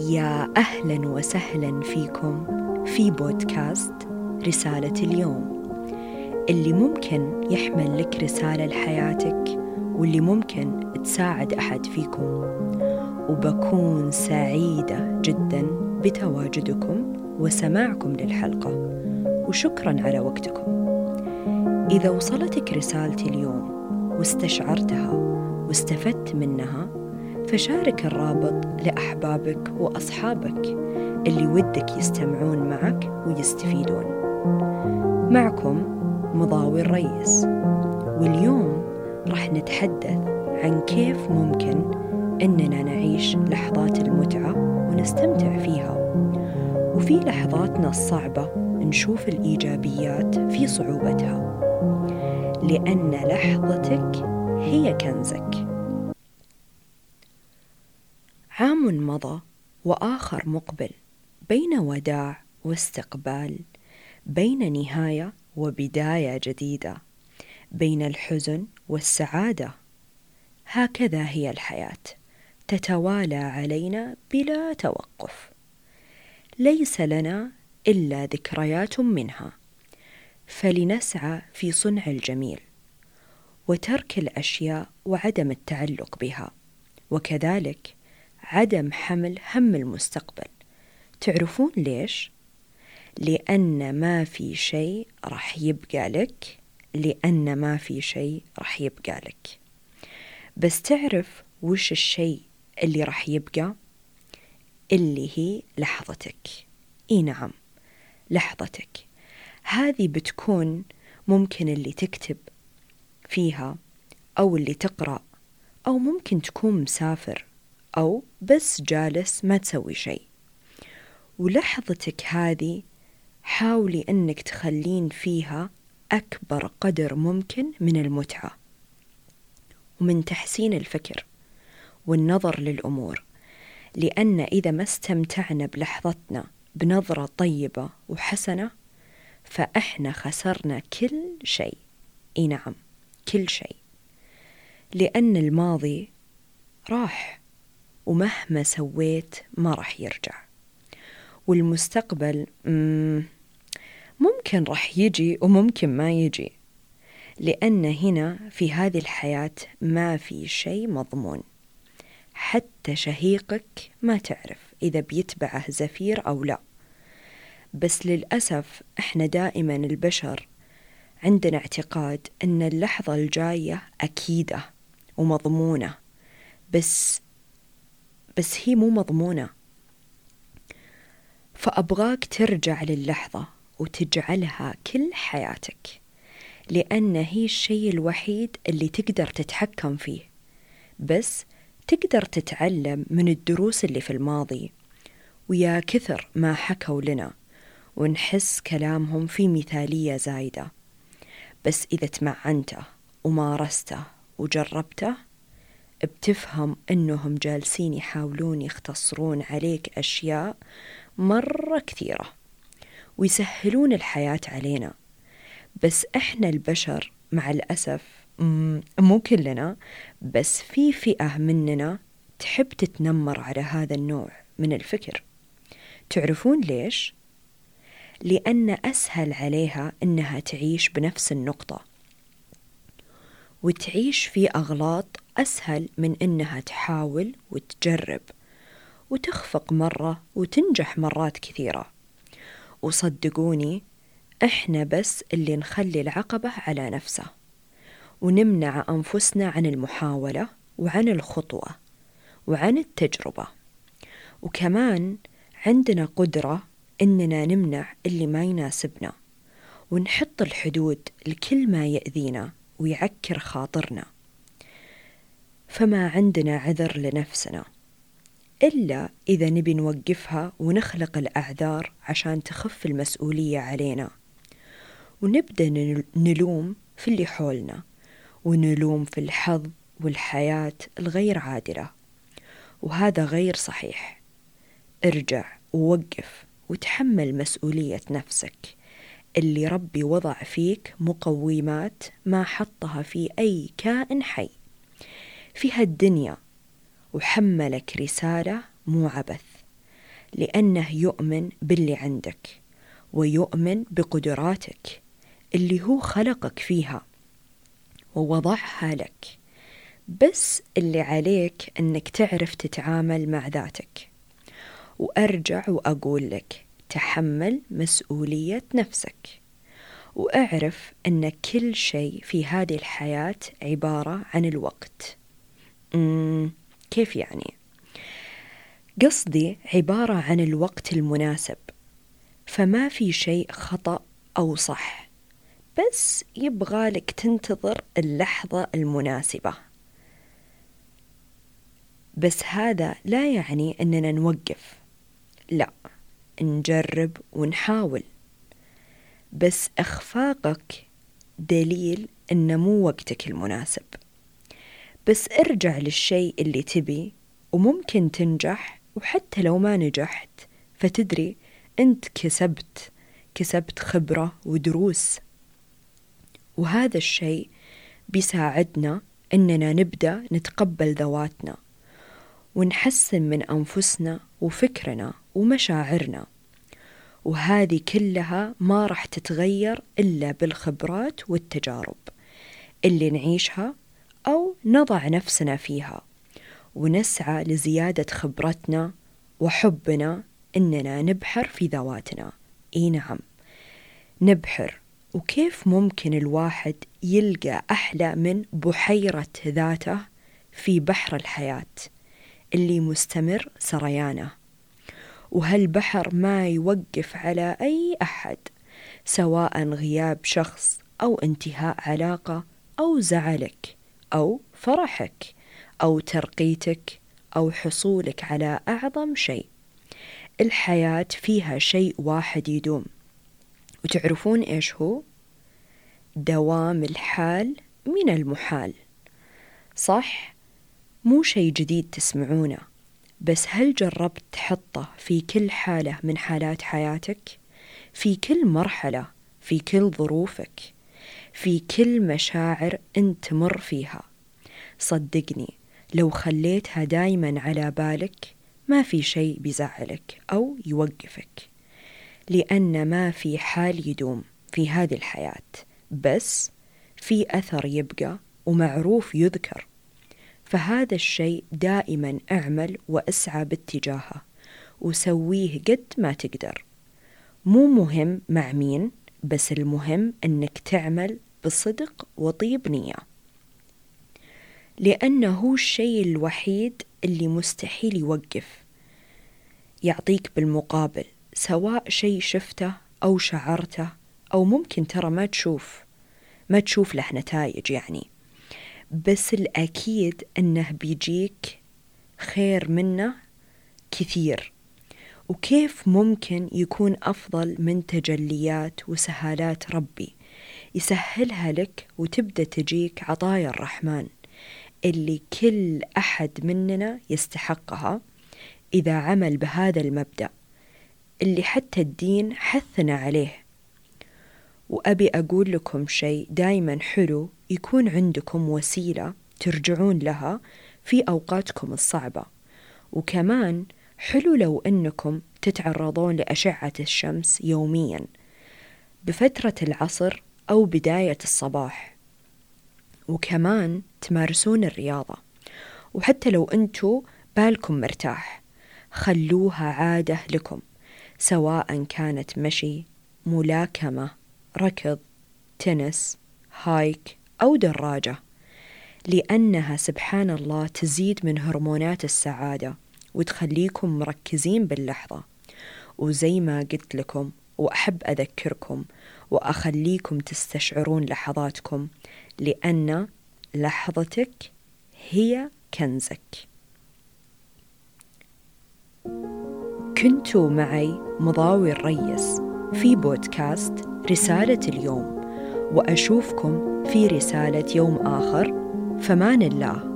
يا أهلا وسهلا فيكم في بودكاست رسالة اليوم. اللي ممكن يحمل لك رسالة لحياتك واللي ممكن تساعد أحد فيكم. وبكون سعيدة جدا بتواجدكم وسماعكم للحلقة. وشكرا على وقتكم. إذا وصلتك رسالتي اليوم واستشعرتها واستفدت منها فشارك الرابط لأحبابك وأصحابك اللي ودك يستمعون معك ويستفيدون. معكم مضاوي ريس. واليوم راح نتحدث عن كيف ممكن إننا نعيش لحظات المتعة ونستمتع فيها. وفي لحظاتنا الصعبة نشوف الإيجابيات في صعوبتها. لأن لحظتك هي كنزك. عام مضى وآخر مقبل بين وداع واستقبال بين نهاية وبداية جديدة بين الحزن والسعادة. هكذا هي الحياة تتوالى علينا بلا توقف. ليس لنا إلا ذكريات منها. فلنسعى في صنع الجميل وترك الأشياء وعدم التعلق بها. وكذلك عدم حمل هم المستقبل. تعرفون ليش؟ لأن ما في شيء راح يبقى لك لأن ما في شيء راح يبقى لك. بس تعرف وش الشيء اللي راح يبقى؟ اللي هي لحظتك. إي نعم لحظتك. هذه بتكون ممكن اللي تكتب فيها أو اللي تقرأ أو ممكن تكون مسافر. أو بس جالس ما تسوي شيء. ولحظتك هذه حاولي أنك تخلين فيها أكبر قدر ممكن من المتعة. ومن تحسين الفكر والنظر للأمور. لأن إذا ما استمتعنا بلحظتنا بنظرة طيبة وحسنة فإحنا خسرنا كل شيء. إي نعم كل شيء. لأن الماضي راح ومهما سويت ما راح يرجع. والمستقبل ممكن راح يجي وممكن ما يجي لأن هنا في هذه الحياة ما في شيء مضمون. حتى شهيقك ما تعرف إذا بيتبعه زفير أو لا. بس للأسف إحنا دائما البشر عندنا اعتقاد أن اللحظة الجاية أكيدة ومضمونة بس بس هي مو مضمونة. فأبغاك ترجع للحظة وتجعلها كل حياتك لأن هي الشيء الوحيد اللي تقدر تتحكم فيه. بس تقدر تتعلم من الدروس اللي في الماضي ويا كثر ما حكوا لنا ونحس كلامهم في مثالية زايدة. بس إذا تمعنته ومارسته وجربته بتفهم أنهم جالسين يحاولون يختصرون عليك أشياء مرة كثيرة ويسهلون الحياة علينا. بس إحنا البشر مع الأسف مو كلنا بس في فئة مننا تحب تتنمر على هذا النوع من الفكر. تعرفون ليش؟ لأن أسهل عليها إنها تعيش بنفس النقطة. وتعيش في أغلاط أسهل من إنها تحاول وتجرب وتخفق مرة وتنجح مرات كثيرة. وصدقوني إحنا بس اللي نخلي العقبة على نفسه ونمنع أنفسنا عن المحاولة وعن الخطوة وعن التجربة. وكمان عندنا قدرة إننا نمنع اللي ما يناسبنا ونحط الحدود لكل ما يأذينا ويعكر خاطرنا. فما عندنا عذر لنفسنا. إلا إذا نبي نوقفها ونخلق الأعذار عشان تخف المسؤولية علينا. ونبدأ نلوم في اللي حولنا. ونلوم في الحظ والحياة الغير عادلة. وهذا غير صحيح. ارجع ووقف وتحمل مسؤولية نفسك. اللي ربي وضع فيك مقومات ما حطها في أي كائن حي. في هالدنيا وحملك رسالة مو عبث لأنه يؤمن باللي عندك ويؤمن بقدراتك اللي هو خلقك فيها ووضعها لك. بس اللي عليك أنك تعرف تتعامل مع ذاتك. وأرجع وأقول لك تحمل مسؤولية نفسك. وأعرف أن كل شيء في هذه الحياة عبارة عن الوقت. كيف يعني؟ قصدي عبارة عن الوقت المناسب فما في شيء خطأ أو صح بس يبغالك تنتظر اللحظة المناسبة. بس هذا لا يعني أننا نوقف لا نجرب ونحاول. بس إخفاقك دليل إنه مو وقتك المناسب. بس ارجع للشيء اللي تبي وممكن تنجح وحتى لو ما نجحت. فتدري أنت كسبت كسبت خبرة ودروس. وهذا الشيء بيساعدنا إننا نبدأ نتقبل ذواتنا ونحسن من أنفسنا وفكرنا ومشاعرنا. وهذه كلها ما راح تتغير إلا بالخبرات والتجارب اللي نعيشها نضع نفسنا فيها ونسعى لزيادة خبرتنا وحبنا إننا نبحر في ذواتنا. إي نعم نبحر. وكيف ممكن الواحد يلقى أحلى من بحيرة ذاته في بحر الحياة اللي مستمر سريانه؟ وهالبحر ما يوقف على أي أحد سواء غياب شخص أو انتهاء علاقة أو زعلك أو فرحك أو ترقيتك أو حصولك على أعظم شيء الحياة فيها شيء واحد يدوم وتعرفون إيش هو؟ دوام الحال من المحال صح؟ مو شيء جديد تسمعونه بس هل جربت تحطه في كل حالة من حالات حياتك؟ في كل مرحلة في كل ظروفك في كل مشاعر أنت تمر فيها صدقني لو خليتها دايما على بالك ما في شيء بيزعلك أو يوقفك لأن ما في حال يدوم في هذه الحياة بس في أثر يبقى ومعروف يذكر. فهذا الشيء دائما أعمل وأسعى باتجاهه وسويه قد ما تقدر. مو مهم مع مين بس المهم إنك تعمل بصدق وطيب نية. لأنه هو الشيء الوحيد اللي مستحيل يوقف. يعطيك بالمقابل سواء شيء شفته أو شعرته أو ممكن ترى ما تشوف ما تشوف له نتائج يعني. بس الأكيد أنه بيجيك خير منه كثير. وكيف ممكن يكون أفضل من تجليات وسهالات ربي؟ يسهلها لك وتبدأ تجيك عطايا الرحمن. اللي كل أحد مننا يستحقها إذا عمل بهذا المبدأ اللي حتى الدين حثنا عليه. وأبي أقول لكم شيء دايما حلو يكون عندكم وسيلة ترجعون لها في أوقاتكم الصعبة. وكمان حلو لو أنكم تتعرضون لأشعة الشمس يوميا بفترة العصر أو بداية الصباح. وكمان تمارسون الرياضة. وحتى لو أنتوا بالكم مرتاح خلوها عادة لكم سواء كانت مشي ملاكمة ركض تنس هايك أو دراجة. لأنها سبحان الله تزيد من هرمونات السعادة وتخليكم مركزين باللحظة. وزي ما قلت لكم وأحب أذكركم وأخليكم تستشعرون لحظاتكم لأن لحظتك هي كنزك. كنتوا معي مضاوي الريس في بودكاست رسالة اليوم وأشوفكم في رسالة يوم آخر فمان الله.